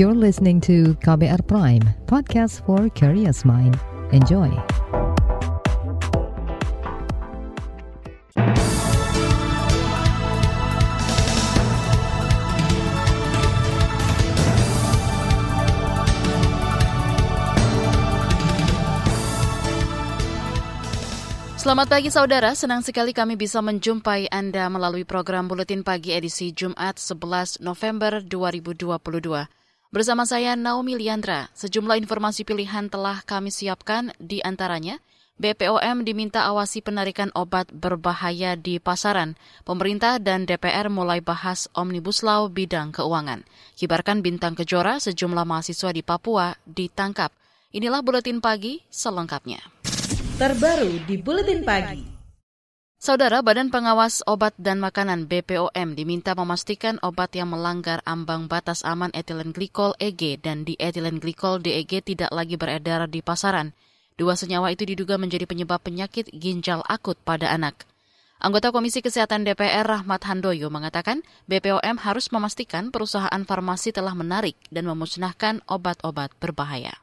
You're listening to KBR Prime, podcast for curious mind. Enjoy. Selamat pagi saudara, senang sekali kami bisa menjumpai Anda melalui program Buletin Pagi edisi Jumat 11 November 2022. Bersama saya Naomi Liandra, sejumlah informasi pilihan telah kami siapkan di antaranya BPOM diminta awasi penarikan obat berbahaya di pasaran. Pemerintah dan DPR mulai bahas Omnibus Law bidang keuangan. Kibarkan bintang kejora sejumlah mahasiswa di Papua ditangkap. Inilah Buletin Pagi selengkapnya terbaru di Buletin Pagi. Saudara Badan Pengawas Obat dan Makanan BPOM diminta memastikan obat yang melanggar ambang batas aman etilen glikol EG dan di etilen glikol DEG tidak lagi beredar di pasaran. Dua senyawa itu diduga menjadi penyebab penyakit ginjal akut pada anak. Anggota Komisi Kesehatan DPR Rahmat Handoyo mengatakan BPOM harus memastikan perusahaan farmasi telah menarik dan memusnahkan obat-obat berbahaya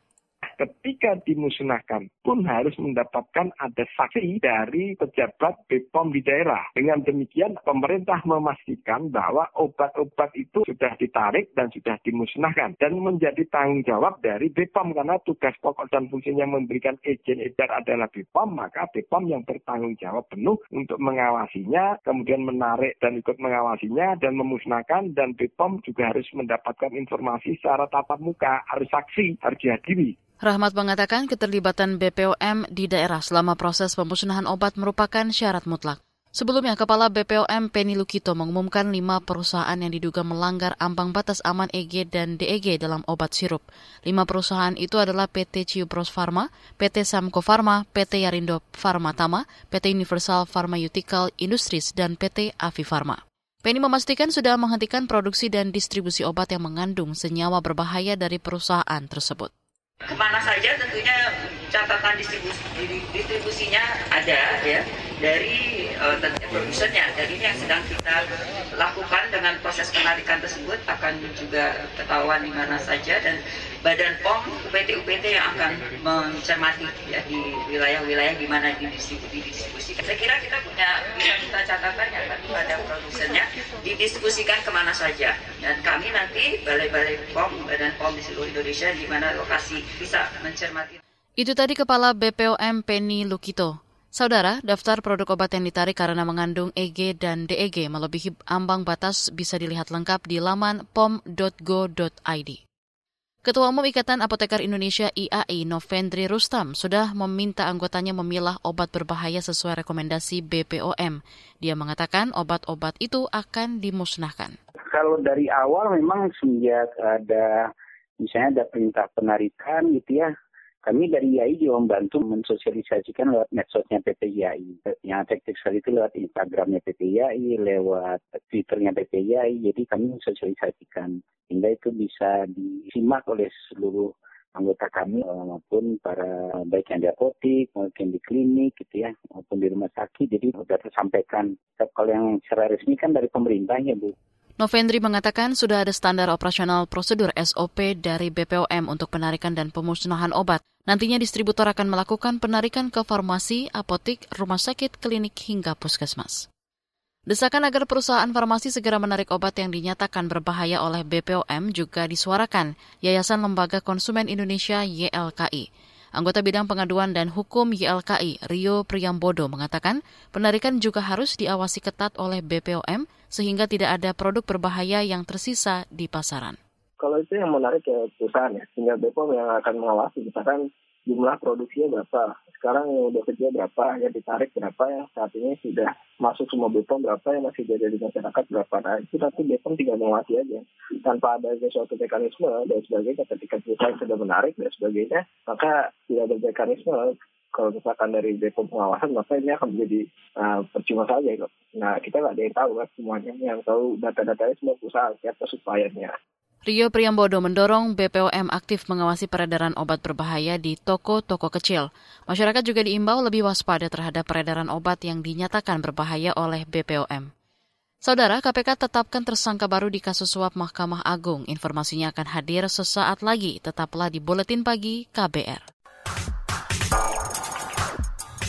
ketika dimusnahkan pun harus mendapatkan ada saksi dari pejabat BPOM di daerah. Dengan demikian pemerintah memastikan bahwa obat-obat itu sudah ditarik dan sudah dimusnahkan dan menjadi tanggung jawab dari BPOM karena tugas pokok dan fungsinya memberikan izin edar adalah BPOM maka BPOM yang bertanggung jawab penuh untuk mengawasinya kemudian menarik dan ikut mengawasinya dan memusnahkan dan BPOM juga harus mendapatkan informasi secara tatap muka harus saksi harus dihadiri Rahmat mengatakan keterlibatan BPOM di daerah selama proses pemusnahan obat merupakan syarat mutlak. Sebelumnya, Kepala BPOM Penny Lukito mengumumkan lima perusahaan yang diduga melanggar ambang batas aman EG dan DEG dalam obat sirup. Lima perusahaan itu adalah PT Ciupros Pharma, PT Samko Pharma, PT Yarindo Pharma Tama, PT Universal Pharmaceutical Industries, dan PT Avi Pharma. Penny memastikan sudah menghentikan produksi dan distribusi obat yang mengandung senyawa berbahaya dari perusahaan tersebut ke mana saja tentunya catatan distribusi, distribusinya ada ya dari uh, produsernya dan ini yang sedang kita lakukan dengan proses penarikan tersebut akan juga ketahuan di mana saja dan Badan POM UPT-UPT yang akan mencermati ya di wilayah-wilayah di mana didistribusikan. Saya kira kita punya bisa kita catatkan ya kan pada produsennya didistribusikan ke mana saja dan kami nanti balai-balai POM Badan POM di seluruh Indonesia di mana lokasi bisa mencermati. Itu tadi Kepala BPOM Penny Lukito. Saudara, daftar produk obat yang ditarik karena mengandung EG dan DEG melebihi ambang batas bisa dilihat lengkap di laman pom.go.id. Ketua Umum Ikatan Apoteker Indonesia IAI Novendri Rustam sudah meminta anggotanya memilah obat berbahaya sesuai rekomendasi BPOM. Dia mengatakan obat-obat itu akan dimusnahkan. Kalau dari awal memang sejak ada misalnya ada perintah penarikan gitu ya, kami dari IAI juga membantu mensosialisasikan lewat medsosnya PT IAI. Yang efektif sekali itu lewat Instagramnya PT IAI, lewat Twitternya PT IAI. Jadi kami mensosialisasikan hingga itu bisa disimak oleh seluruh anggota kami eh, maupun para baik yang di apotik maupun di klinik gitu ya maupun di rumah sakit jadi sudah tersampaikan kalau yang secara resmi kan dari pemerintah ya Bu Novendri mengatakan sudah ada standar operasional prosedur SOP dari BPOM untuk penarikan dan pemusnahan obat. Nantinya distributor akan melakukan penarikan ke farmasi, apotik, rumah sakit, klinik, hingga puskesmas. Desakan agar perusahaan farmasi segera menarik obat yang dinyatakan berbahaya oleh BPOM juga disuarakan Yayasan Lembaga Konsumen Indonesia YLKI. Anggota Bidang Pengaduan dan Hukum YLKI, Rio Priyambodo, mengatakan penarikan juga harus diawasi ketat oleh BPOM sehingga tidak ada produk berbahaya yang tersisa di pasaran. Kalau itu yang menarik ya perusahaan ya, sehingga BPOM yang akan mengawasi misalkan jumlah produksinya berapa, sekarang yang udah kerja berapa, yang ditarik berapa, yang saat ini sudah masuk semua BPOM berapa, yang masih ada di masyarakat berapa. Nah itu nanti BPOM tinggal mengawasi aja. Tanpa ada suatu mekanisme dan sebagainya ketika perusahaan sudah menarik dan sebagainya, maka tidak ada mekanisme kalau misalkan dari Bepom pengawasan maka ini akan menjadi uh, percuma saja kok. Nah kita nggak ada yang tahu kan semuanya yang tahu data-datanya semua perusahaan siapa suppliernya. Rio Priambodo mendorong BPOM aktif mengawasi peredaran obat berbahaya di toko-toko kecil. Masyarakat juga diimbau lebih waspada terhadap peredaran obat yang dinyatakan berbahaya oleh BPOM. Saudara, KPK tetapkan tersangka baru di kasus suap Mahkamah Agung. Informasinya akan hadir sesaat lagi. Tetaplah di Buletin Pagi KBR.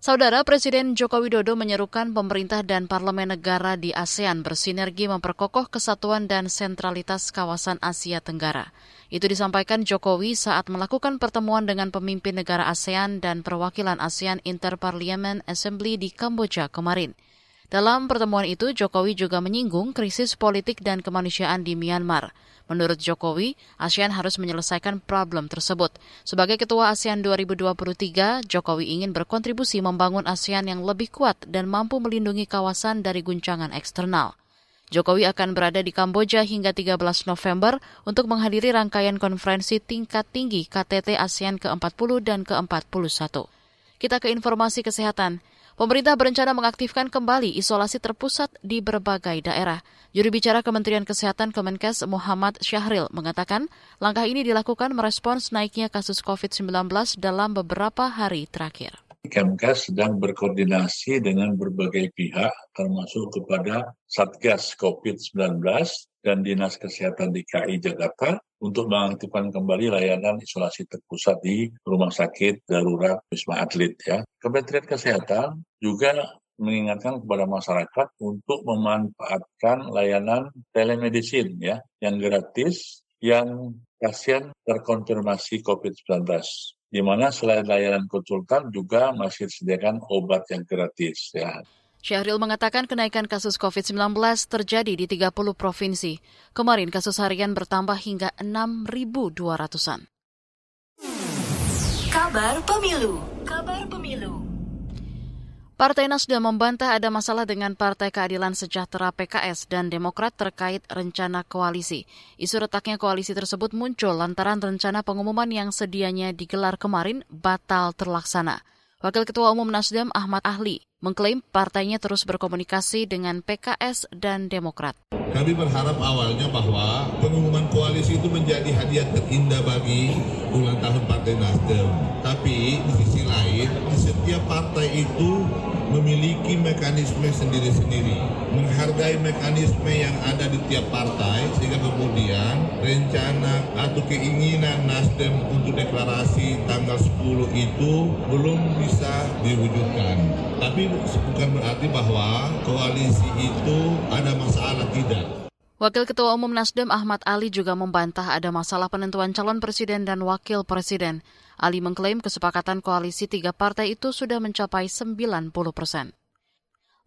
Saudara Presiden Joko Widodo menyerukan pemerintah dan parlemen negara di ASEAN bersinergi memperkokoh kesatuan dan sentralitas kawasan Asia Tenggara. Itu disampaikan Jokowi saat melakukan pertemuan dengan pemimpin negara ASEAN dan perwakilan ASEAN Interparliament Assembly di Kamboja kemarin. Dalam pertemuan itu, Jokowi juga menyinggung krisis politik dan kemanusiaan di Myanmar. Menurut Jokowi, ASEAN harus menyelesaikan problem tersebut. Sebagai Ketua ASEAN 2023, Jokowi ingin berkontribusi membangun ASEAN yang lebih kuat dan mampu melindungi kawasan dari guncangan eksternal. Jokowi akan berada di Kamboja hingga 13 November untuk menghadiri rangkaian konferensi tingkat tinggi KTT ASEAN ke-40 dan ke-41. Kita ke informasi kesehatan. Pemerintah berencana mengaktifkan kembali isolasi terpusat di berbagai daerah. Juru bicara Kementerian Kesehatan Kemenkes Muhammad Syahril mengatakan langkah ini dilakukan merespons naiknya kasus COVID-19 dalam beberapa hari terakhir. Kemkes sedang berkoordinasi dengan berbagai pihak, termasuk kepada Satgas COVID-19 dan Dinas Kesehatan DKI Jakarta untuk mengaktifkan kembali layanan isolasi terpusat di Rumah Sakit Darurat Wisma Atlet. Ya. Kementerian Kesehatan juga mengingatkan kepada masyarakat untuk memanfaatkan layanan telemedicine ya yang gratis yang pasien terkonfirmasi COVID-19 di mana selain layanan konsultan juga masih disediakan obat yang gratis ya. Syahril mengatakan kenaikan kasus COVID-19 terjadi di 30 provinsi. Kemarin kasus harian bertambah hingga 6.200-an. Kabar Pemilu Kabar Pemilu Partai Nasdem membantah ada masalah dengan Partai Keadilan Sejahtera PKS dan Demokrat terkait rencana koalisi. Isu retaknya koalisi tersebut muncul lantaran rencana pengumuman yang sedianya digelar kemarin batal terlaksana. Wakil Ketua Umum Nasdem Ahmad Ahli mengklaim partainya terus berkomunikasi dengan PKS dan Demokrat. Kami berharap awalnya bahwa pengumuman koalisi itu menjadi hadiah terindah bagi ulang tahun Partai Nasdem. Tapi di sisi lain, di setiap partai itu memiliki mekanisme sendiri-sendiri, menghargai mekanisme yang ada di tiap partai, sehingga kemudian rencana atau keinginan Nasdem untuk deklarasi tanggal 10 itu belum bisa diwujudkan. Tapi bukan berarti bahwa koalisi itu ada masalah, tidak. Wakil Ketua Umum Nasdem Ahmad Ali juga membantah ada masalah penentuan calon presiden dan wakil presiden. Ali mengklaim kesepakatan koalisi tiga partai itu sudah mencapai 90 persen.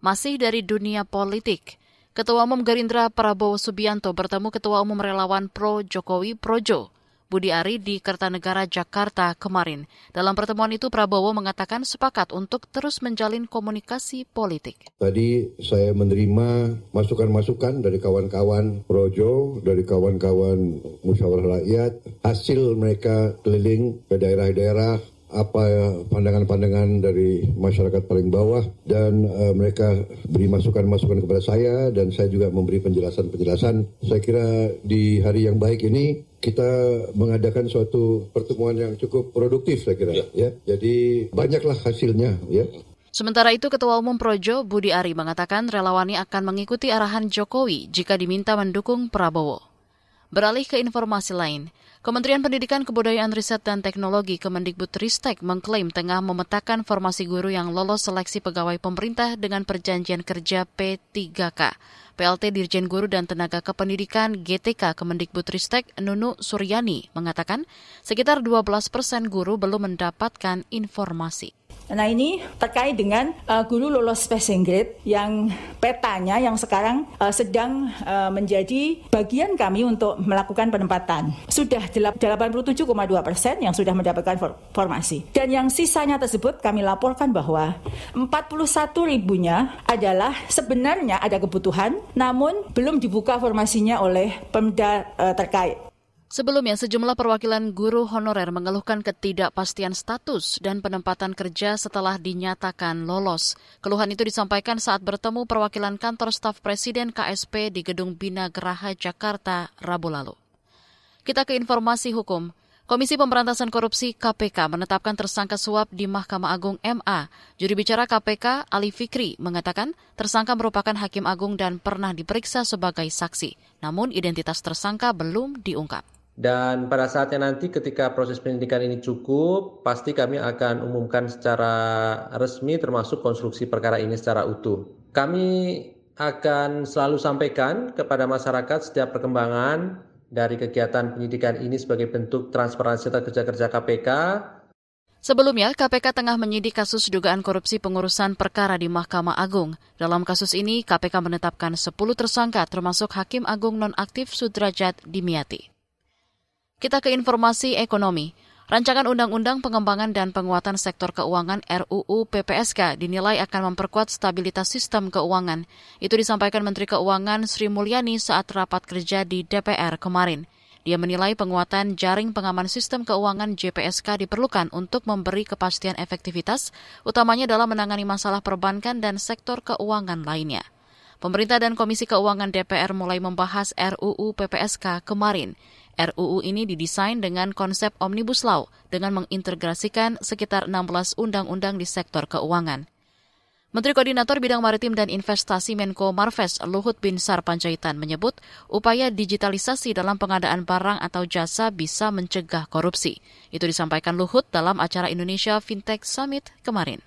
Masih dari dunia politik, Ketua Umum Gerindra Prabowo Subianto bertemu Ketua Umum Relawan Pro Jokowi Projo Budi Ari di Kertanegara, Jakarta kemarin. Dalam pertemuan itu Prabowo mengatakan sepakat untuk terus menjalin komunikasi politik. Tadi saya menerima masukan-masukan dari kawan-kawan Projo, dari kawan-kawan musyawarah rakyat, hasil mereka keliling ke daerah-daerah apa pandangan-pandangan dari masyarakat paling bawah dan uh, mereka beri masukan-masukan kepada saya dan saya juga memberi penjelasan-penjelasan. Saya kira di hari yang baik ini kita mengadakan suatu pertemuan yang cukup produktif saya kira ya. ya. Jadi banyaklah hasilnya ya. Sementara itu, Ketua Umum Projo Budi Ari mengatakan relawannya akan mengikuti arahan Jokowi jika diminta mendukung Prabowo. Beralih ke informasi lain, Kementerian Pendidikan Kebudayaan Riset dan Teknologi Kemendikbudristek mengklaim tengah memetakan formasi guru yang lolos seleksi pegawai pemerintah dengan perjanjian kerja P3K. PLT Dirjen Guru dan Tenaga Kependidikan GTK Kemendikbudristek Nunu Suryani mengatakan sekitar 12 persen guru belum mendapatkan informasi. Nah ini terkait dengan uh, guru lolos passing grade yang petanya yang sekarang uh, sedang uh, menjadi bagian kami untuk melakukan penempatan. Sudah 87,2 persen yang sudah mendapatkan formasi. Dan yang sisanya tersebut kami laporkan bahwa 41 ribunya adalah sebenarnya ada kebutuhan namun belum dibuka formasinya oleh Pemda uh, terkait. Sebelumnya, sejumlah perwakilan guru honorer mengeluhkan ketidakpastian status dan penempatan kerja setelah dinyatakan lolos. Keluhan itu disampaikan saat bertemu perwakilan kantor staf Presiden KSP di Gedung Bina Geraha, Jakarta, Rabu lalu. Kita ke informasi hukum. Komisi Pemberantasan Korupsi KPK menetapkan tersangka suap di Mahkamah Agung MA. Juri bicara KPK Ali Fikri mengatakan tersangka merupakan hakim agung dan pernah diperiksa sebagai saksi. Namun identitas tersangka belum diungkap. Dan pada saatnya nanti ketika proses penyidikan ini cukup, pasti kami akan umumkan secara resmi termasuk konstruksi perkara ini secara utuh. Kami akan selalu sampaikan kepada masyarakat setiap perkembangan dari kegiatan penyidikan ini sebagai bentuk transparansi kerja-kerja KPK. Sebelumnya, KPK tengah menyidik kasus dugaan korupsi pengurusan perkara di Mahkamah Agung. Dalam kasus ini, KPK menetapkan 10 tersangka termasuk Hakim Agung nonaktif Sudrajat Dimiati. Kita ke informasi ekonomi. Rancangan Undang-Undang Pengembangan dan Penguatan Sektor Keuangan RUU PPSK dinilai akan memperkuat stabilitas sistem keuangan. Itu disampaikan Menteri Keuangan Sri Mulyani saat rapat kerja di DPR kemarin. Dia menilai penguatan jaring pengaman sistem keuangan JPSK diperlukan untuk memberi kepastian efektivitas, utamanya dalam menangani masalah perbankan dan sektor keuangan lainnya. Pemerintah dan Komisi Keuangan DPR mulai membahas RUU PPSK kemarin. RUU ini didesain dengan konsep Omnibus Law dengan mengintegrasikan sekitar 16 undang-undang di sektor keuangan. Menteri Koordinator Bidang Maritim dan Investasi Menko Marves Luhut Bin Sar Panjaitan menyebut upaya digitalisasi dalam pengadaan barang atau jasa bisa mencegah korupsi. Itu disampaikan Luhut dalam acara Indonesia Fintech Summit kemarin.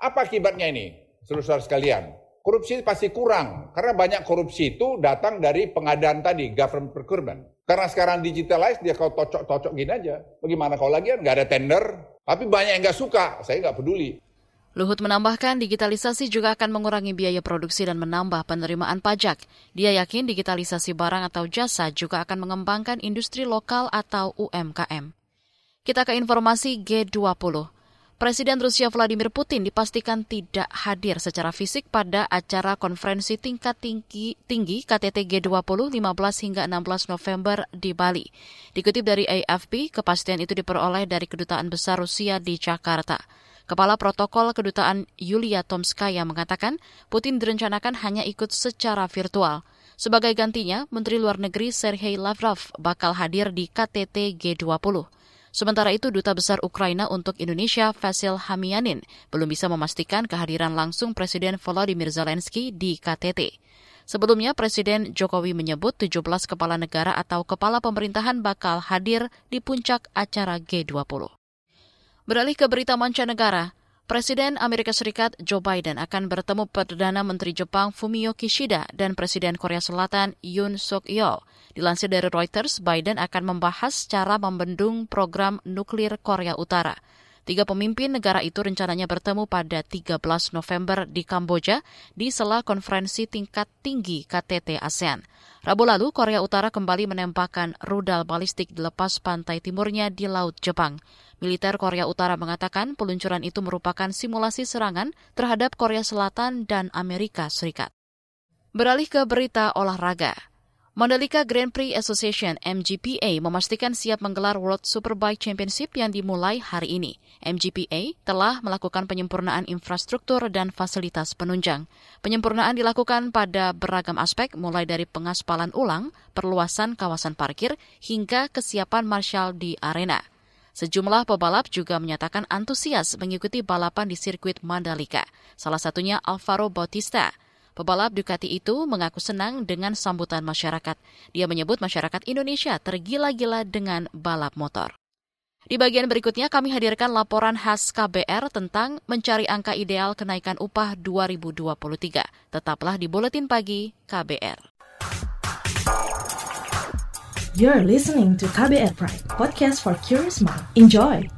Apa akibatnya ini, saudara sekalian? Korupsi pasti kurang, karena banyak korupsi itu datang dari pengadaan tadi, government procurement. Karena sekarang digitalized, dia kalau tocok-tocok gini aja. Bagaimana kalau lagi nggak ada tender, tapi banyak yang nggak suka, saya nggak peduli. Luhut menambahkan digitalisasi juga akan mengurangi biaya produksi dan menambah penerimaan pajak. Dia yakin digitalisasi barang atau jasa juga akan mengembangkan industri lokal atau UMKM. Kita ke informasi G20. Presiden Rusia Vladimir Putin dipastikan tidak hadir secara fisik pada acara konferensi tingkat tinggi, tinggi KTT G20 15 hingga 16 November di Bali. Dikutip dari AFP, kepastian itu diperoleh dari Kedutaan Besar Rusia di Jakarta. Kepala Protokol Kedutaan Yulia Tomskaya mengatakan Putin direncanakan hanya ikut secara virtual. Sebagai gantinya, Menteri Luar Negeri Sergei Lavrov bakal hadir di KTT G20. Sementara itu, Duta Besar Ukraina untuk Indonesia, Vasil Hamianin, belum bisa memastikan kehadiran langsung Presiden Volodymyr Zelensky di KTT. Sebelumnya, Presiden Jokowi menyebut 17 kepala negara atau kepala pemerintahan bakal hadir di puncak acara G20. Beralih ke berita mancanegara, Presiden Amerika Serikat Joe Biden akan bertemu Perdana Menteri Jepang Fumio Kishida dan Presiden Korea Selatan Yoon Suk Yeol. Dilansir dari Reuters, Biden akan membahas cara membendung program nuklir Korea Utara. Tiga pemimpin negara itu rencananya bertemu pada 13 November di Kamboja di sela konferensi tingkat tinggi KTT ASEAN. Rabu lalu, Korea Utara kembali menembakkan rudal balistik di lepas pantai timurnya di Laut Jepang. Militer Korea Utara mengatakan peluncuran itu merupakan simulasi serangan terhadap Korea Selatan dan Amerika Serikat. Beralih ke berita olahraga. Mandalika Grand Prix Association MGPA memastikan siap menggelar World Superbike Championship yang dimulai hari ini. MGPA telah melakukan penyempurnaan infrastruktur dan fasilitas penunjang. Penyempurnaan dilakukan pada beragam aspek mulai dari pengaspalan ulang, perluasan kawasan parkir, hingga kesiapan marshal di arena. Sejumlah pebalap juga menyatakan antusias mengikuti balapan di sirkuit Mandalika, salah satunya Alvaro Bautista. Pebalap Ducati itu mengaku senang dengan sambutan masyarakat. Dia menyebut masyarakat Indonesia tergila-gila dengan balap motor. Di bagian berikutnya kami hadirkan laporan khas KBR tentang mencari angka ideal kenaikan upah 2023. Tetaplah di Buletin Pagi KBR. You're listening to KBR Pride, podcast for curious mind. Enjoy!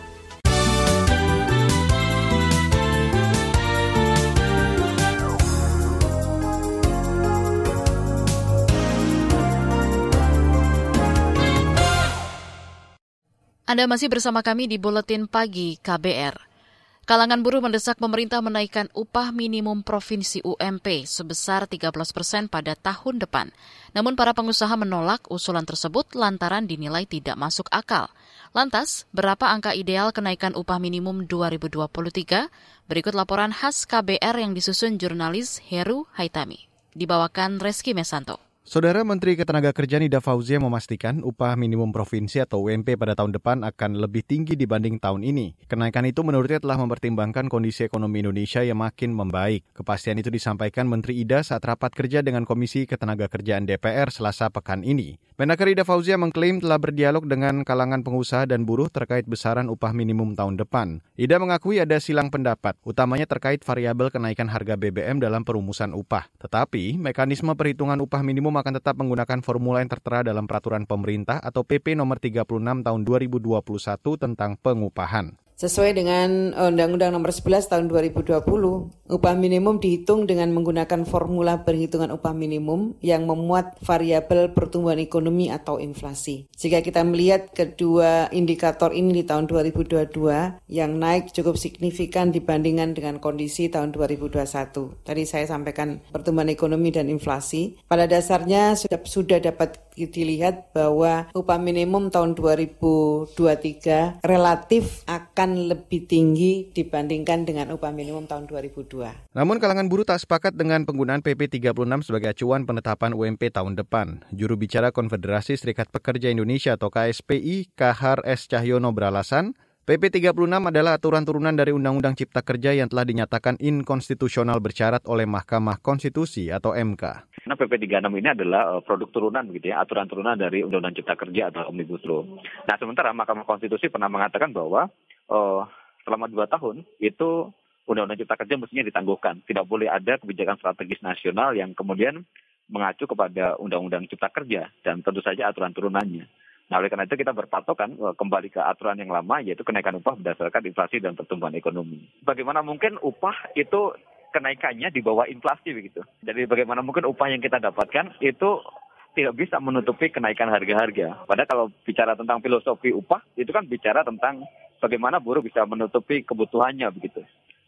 Anda masih bersama kami di Buletin Pagi KBR. Kalangan buruh mendesak pemerintah menaikkan upah minimum provinsi UMP sebesar 13 persen pada tahun depan. Namun para pengusaha menolak usulan tersebut lantaran dinilai tidak masuk akal. Lantas, berapa angka ideal kenaikan upah minimum 2023? Berikut laporan khas KBR yang disusun jurnalis Heru Haitami. Dibawakan Reski Mesanto. Saudara Menteri Ketenagakerjaan Ida Fauzia memastikan upah minimum provinsi atau UMP pada tahun depan akan lebih tinggi dibanding tahun ini. Kenaikan itu menurutnya telah mempertimbangkan kondisi ekonomi Indonesia yang makin membaik. Kepastian itu disampaikan Menteri Ida saat rapat kerja dengan Komisi Ketenagakerjaan DPR selasa pekan ini. Menaker Ida Fauzia mengklaim telah berdialog dengan kalangan pengusaha dan buruh terkait besaran upah minimum tahun depan. Ida mengakui ada silang pendapat, utamanya terkait variabel kenaikan harga BBM dalam perumusan upah. Tetapi, mekanisme perhitungan upah minimum akan tetap menggunakan formula yang tertera dalam peraturan pemerintah atau PP nomor 36 tahun 2021 tentang pengupahan. Sesuai dengan Undang-Undang Nomor 11 Tahun 2020, upah minimum dihitung dengan menggunakan formula perhitungan upah minimum yang memuat variabel pertumbuhan ekonomi atau inflasi. Jika kita melihat kedua indikator ini di tahun 2022 yang naik cukup signifikan dibandingkan dengan kondisi tahun 2021. Tadi saya sampaikan pertumbuhan ekonomi dan inflasi. Pada dasarnya sudah sudah dapat dilihat bahwa upah minimum tahun 2023 relatif akan lebih tinggi dibandingkan dengan upah minimum tahun 2002. Namun kalangan buruh tak sepakat dengan penggunaan PP 36 sebagai acuan penetapan UMP tahun depan. Juru bicara Konfederasi Serikat Pekerja Indonesia atau KSPI, Kahar S. Cahyono beralasan, PP 36 adalah aturan turunan dari Undang-Undang Cipta Kerja yang telah dinyatakan inkonstitusional bersyarat oleh Mahkamah Konstitusi atau MK. Karena PP 36 ini adalah produk turunan gitu ya, aturan turunan dari Undang-Undang Cipta Kerja atau Omnibus Law. Nah, sementara Mahkamah Konstitusi pernah mengatakan bahwa uh, selama dua tahun itu Undang-Undang Cipta Kerja mestinya ditangguhkan. Tidak boleh ada kebijakan strategis nasional yang kemudian mengacu kepada Undang-Undang Cipta Kerja dan tentu saja aturan turunannya. Nah, oleh karena itu kita berpatokan kembali ke aturan yang lama, yaitu kenaikan upah berdasarkan inflasi dan pertumbuhan ekonomi. Bagaimana mungkin upah itu kenaikannya di bawah inflasi begitu. Jadi bagaimana mungkin upah yang kita dapatkan itu tidak bisa menutupi kenaikan harga-harga. Padahal kalau bicara tentang filosofi upah, itu kan bicara tentang bagaimana buruh bisa menutupi kebutuhannya begitu.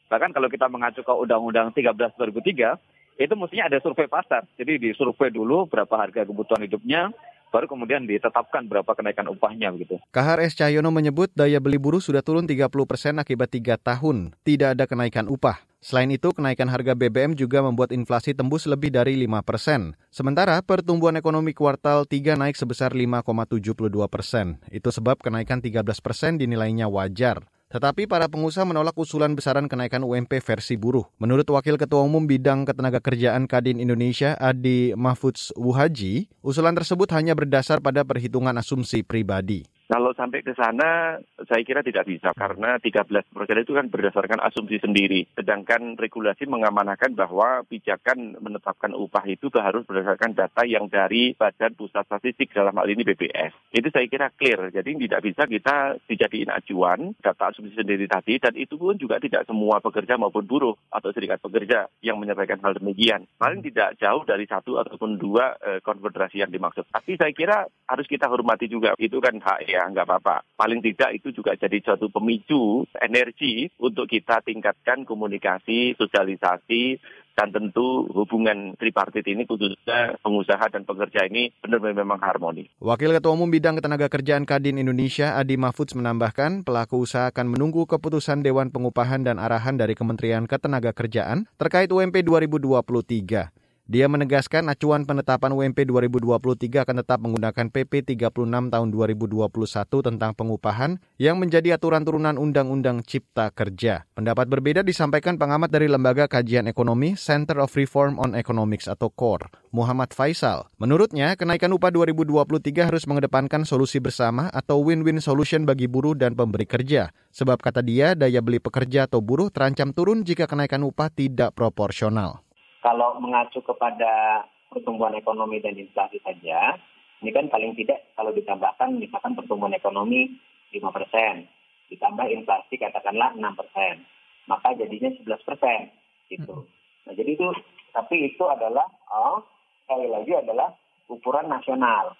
Bahkan kalau kita mengacu ke Undang-Undang 13 2003, itu mestinya ada survei pasar. Jadi disurvei dulu berapa harga kebutuhan hidupnya, baru kemudian ditetapkan berapa kenaikan upahnya begitu. Kahar S. Cahyono menyebut daya beli buruh sudah turun 30 persen akibat tiga tahun tidak ada kenaikan upah. Selain itu, kenaikan harga BBM juga membuat inflasi tembus lebih dari 5 persen. Sementara pertumbuhan ekonomi kuartal 3 naik sebesar 5,72 persen. Itu sebab kenaikan 13 persen dinilainya wajar. Tetapi para pengusaha menolak usulan besaran kenaikan UMP versi buruh. Menurut Wakil Ketua Umum Bidang Ketenagakerjaan Kadin Indonesia, Adi Mahfudz Wuhaji, usulan tersebut hanya berdasar pada perhitungan asumsi pribadi. Kalau sampai ke sana, saya kira tidak bisa karena 13 persen itu kan berdasarkan asumsi sendiri. Sedangkan regulasi mengamanahkan bahwa pijakan menetapkan upah itu harus berdasarkan data yang dari Badan Pusat Statistik dalam hal ini BPS. Itu saya kira clear. Jadi tidak bisa kita dijadiin acuan data asumsi sendiri tadi dan itu pun juga tidak semua pekerja maupun buruh atau serikat pekerja yang menyampaikan hal demikian. Paling tidak jauh dari satu ataupun dua eh, konfederasi yang dimaksud. Tapi saya kira harus kita hormati juga. Itu kan hak ya nggak apa-apa. Paling tidak itu juga jadi suatu pemicu energi untuk kita tingkatkan komunikasi, sosialisasi, dan tentu hubungan tripartit ini khususnya pengusaha dan pekerja ini benar-benar memang harmoni. Wakil Ketua Umum Bidang Ketenaga Kerjaan Kadin Indonesia Adi Mahfudz menambahkan pelaku usaha akan menunggu keputusan Dewan Pengupahan dan Arahan dari Kementerian Ketenaga Kerjaan terkait UMP 2023. Dia menegaskan acuan penetapan UMP 2023 akan tetap menggunakan PP 36 tahun 2021 tentang pengupahan yang menjadi aturan turunan Undang-Undang Cipta Kerja. Pendapat berbeda disampaikan pengamat dari Lembaga Kajian Ekonomi Center of Reform on Economics atau CORE, Muhammad Faisal. Menurutnya, kenaikan upah 2023 harus mengedepankan solusi bersama atau win-win solution bagi buruh dan pemberi kerja. Sebab kata dia, daya beli pekerja atau buruh terancam turun jika kenaikan upah tidak proporsional kalau mengacu kepada pertumbuhan ekonomi dan inflasi saja, ini kan paling tidak kalau ditambahkan misalkan pertumbuhan ekonomi 5 persen, ditambah inflasi katakanlah 6 persen, maka jadinya 11 persen gitu. Nah jadi itu, tapi itu adalah oh, sekali lagi adalah ukuran nasional.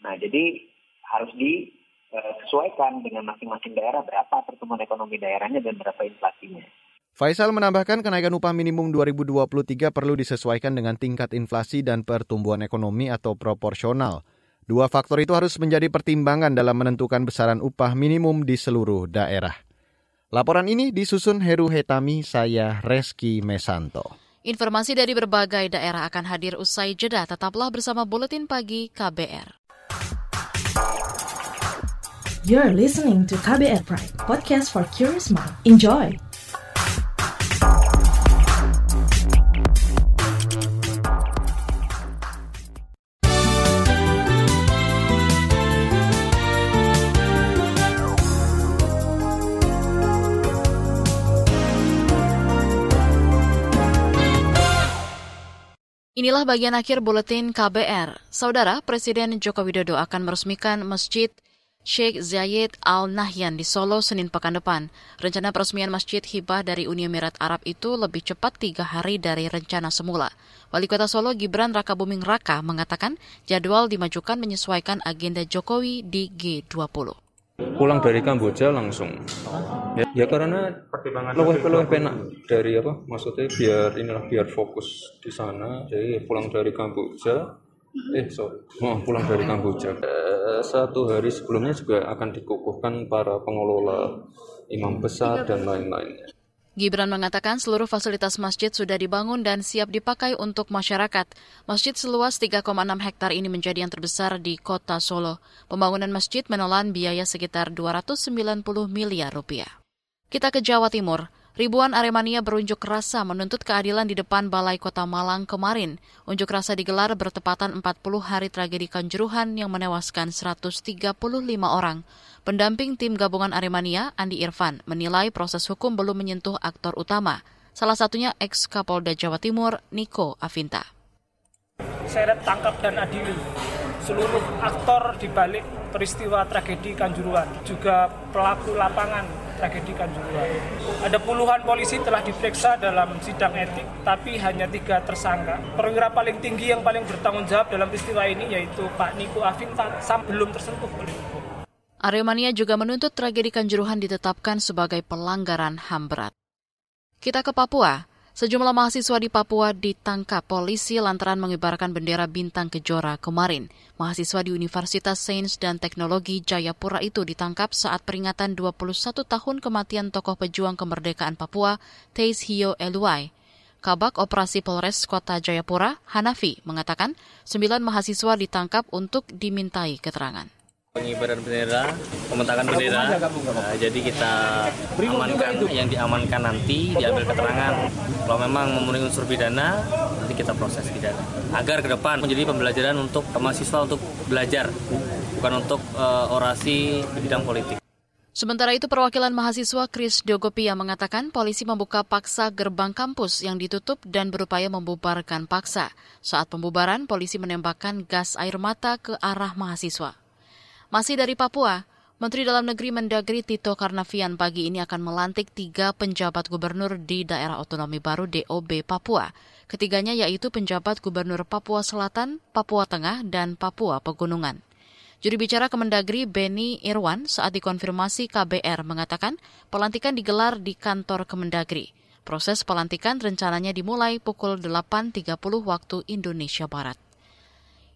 Nah jadi harus disesuaikan dengan masing-masing daerah berapa pertumbuhan ekonomi daerahnya dan berapa inflasinya. Faisal menambahkan kenaikan upah minimum 2023 perlu disesuaikan dengan tingkat inflasi dan pertumbuhan ekonomi atau proporsional. Dua faktor itu harus menjadi pertimbangan dalam menentukan besaran upah minimum di seluruh daerah. Laporan ini disusun Heru Hetami, saya Reski Mesanto. Informasi dari berbagai daerah akan hadir usai jeda. Tetaplah bersama Buletin Pagi KBR. You're listening to KBR Pride, podcast for curious mind. Enjoy! Inilah bagian akhir buletin KBR. Saudara, Presiden Joko Widodo akan meresmikan Masjid Sheikh Zayed Al Nahyan di Solo Senin pekan depan. Rencana peresmian masjid hibah dari Uni Emirat Arab itu lebih cepat tiga hari dari rencana semula. Wali Kota Solo Gibran Raka Buming Raka mengatakan jadwal dimajukan menyesuaikan agenda Jokowi di G20 pulang dari Kamboja langsung. Ya, ya karena pertimbangan lebih lebih penak dari apa? Maksudnya biar inilah biar fokus di sana. Jadi pulang dari Kamboja. Eh sorry. Oh, pulang dari Kamboja. Eh, satu hari sebelumnya juga akan dikukuhkan para pengelola imam besar dan lain-lainnya Gibran mengatakan seluruh fasilitas masjid sudah dibangun dan siap dipakai untuk masyarakat. Masjid seluas 3,6 hektar ini menjadi yang terbesar di kota Solo. Pembangunan masjid menelan biaya sekitar 290 miliar rupiah. Kita ke Jawa Timur. Ribuan Aremania berunjuk rasa menuntut keadilan di depan Balai Kota Malang kemarin. Unjuk rasa digelar bertepatan 40 hari tragedi Kanjuruhan yang menewaskan 135 orang. Pendamping tim gabungan Aremania, Andi Irfan, menilai proses hukum belum menyentuh aktor utama. Salah satunya ex Kapolda Jawa Timur, Niko Avinta. Seret tangkap dan adili seluruh aktor di balik peristiwa tragedi Kanjuruhan, juga pelaku lapangan tragedi Kanjuruhan. Ada puluhan polisi telah diperiksa dalam sidang etik, tapi hanya tiga tersangka. Perwira paling tinggi yang paling bertanggung jawab dalam peristiwa ini yaitu Pak Niko Avinta, sam belum tersentuh oleh hukum. Aremania juga menuntut tragedi Kanjuruhan ditetapkan sebagai pelanggaran HAM berat. Kita ke Papua. Sejumlah mahasiswa di Papua ditangkap polisi lantaran mengibarkan bendera bintang kejora kemarin. Mahasiswa di Universitas Sains dan Teknologi Jayapura itu ditangkap saat peringatan 21 tahun kematian tokoh pejuang kemerdekaan Papua, Teis Hio Eluai. Kabak Operasi Polres Kota Jayapura, Hanafi, mengatakan sembilan mahasiswa ditangkap untuk dimintai keterangan. Pengibaran bendera, pementakan bendera. Nah, jadi kita amankan yang diamankan nanti diambil keterangan. Kalau memang memenuhi unsur pidana, nanti kita proses pidana. Agar ke depan menjadi pembelajaran untuk mahasiswa untuk belajar, bukan untuk uh, orasi di bidang politik. Sementara itu perwakilan mahasiswa Chris Dogopia mengatakan polisi membuka paksa gerbang kampus yang ditutup dan berupaya membubarkan paksa. Saat pembubaran, polisi menembakkan gas air mata ke arah mahasiswa. Masih dari Papua, Menteri Dalam Negeri Mendagri Tito Karnavian pagi ini akan melantik tiga penjabat gubernur di daerah otonomi baru DOB Papua. Ketiganya yaitu penjabat gubernur Papua Selatan, Papua Tengah, dan Papua Pegunungan. Juru bicara Kemendagri Beni Irwan saat dikonfirmasi KBR mengatakan pelantikan digelar di kantor Kemendagri. Proses pelantikan rencananya dimulai pukul 8.30 waktu Indonesia Barat.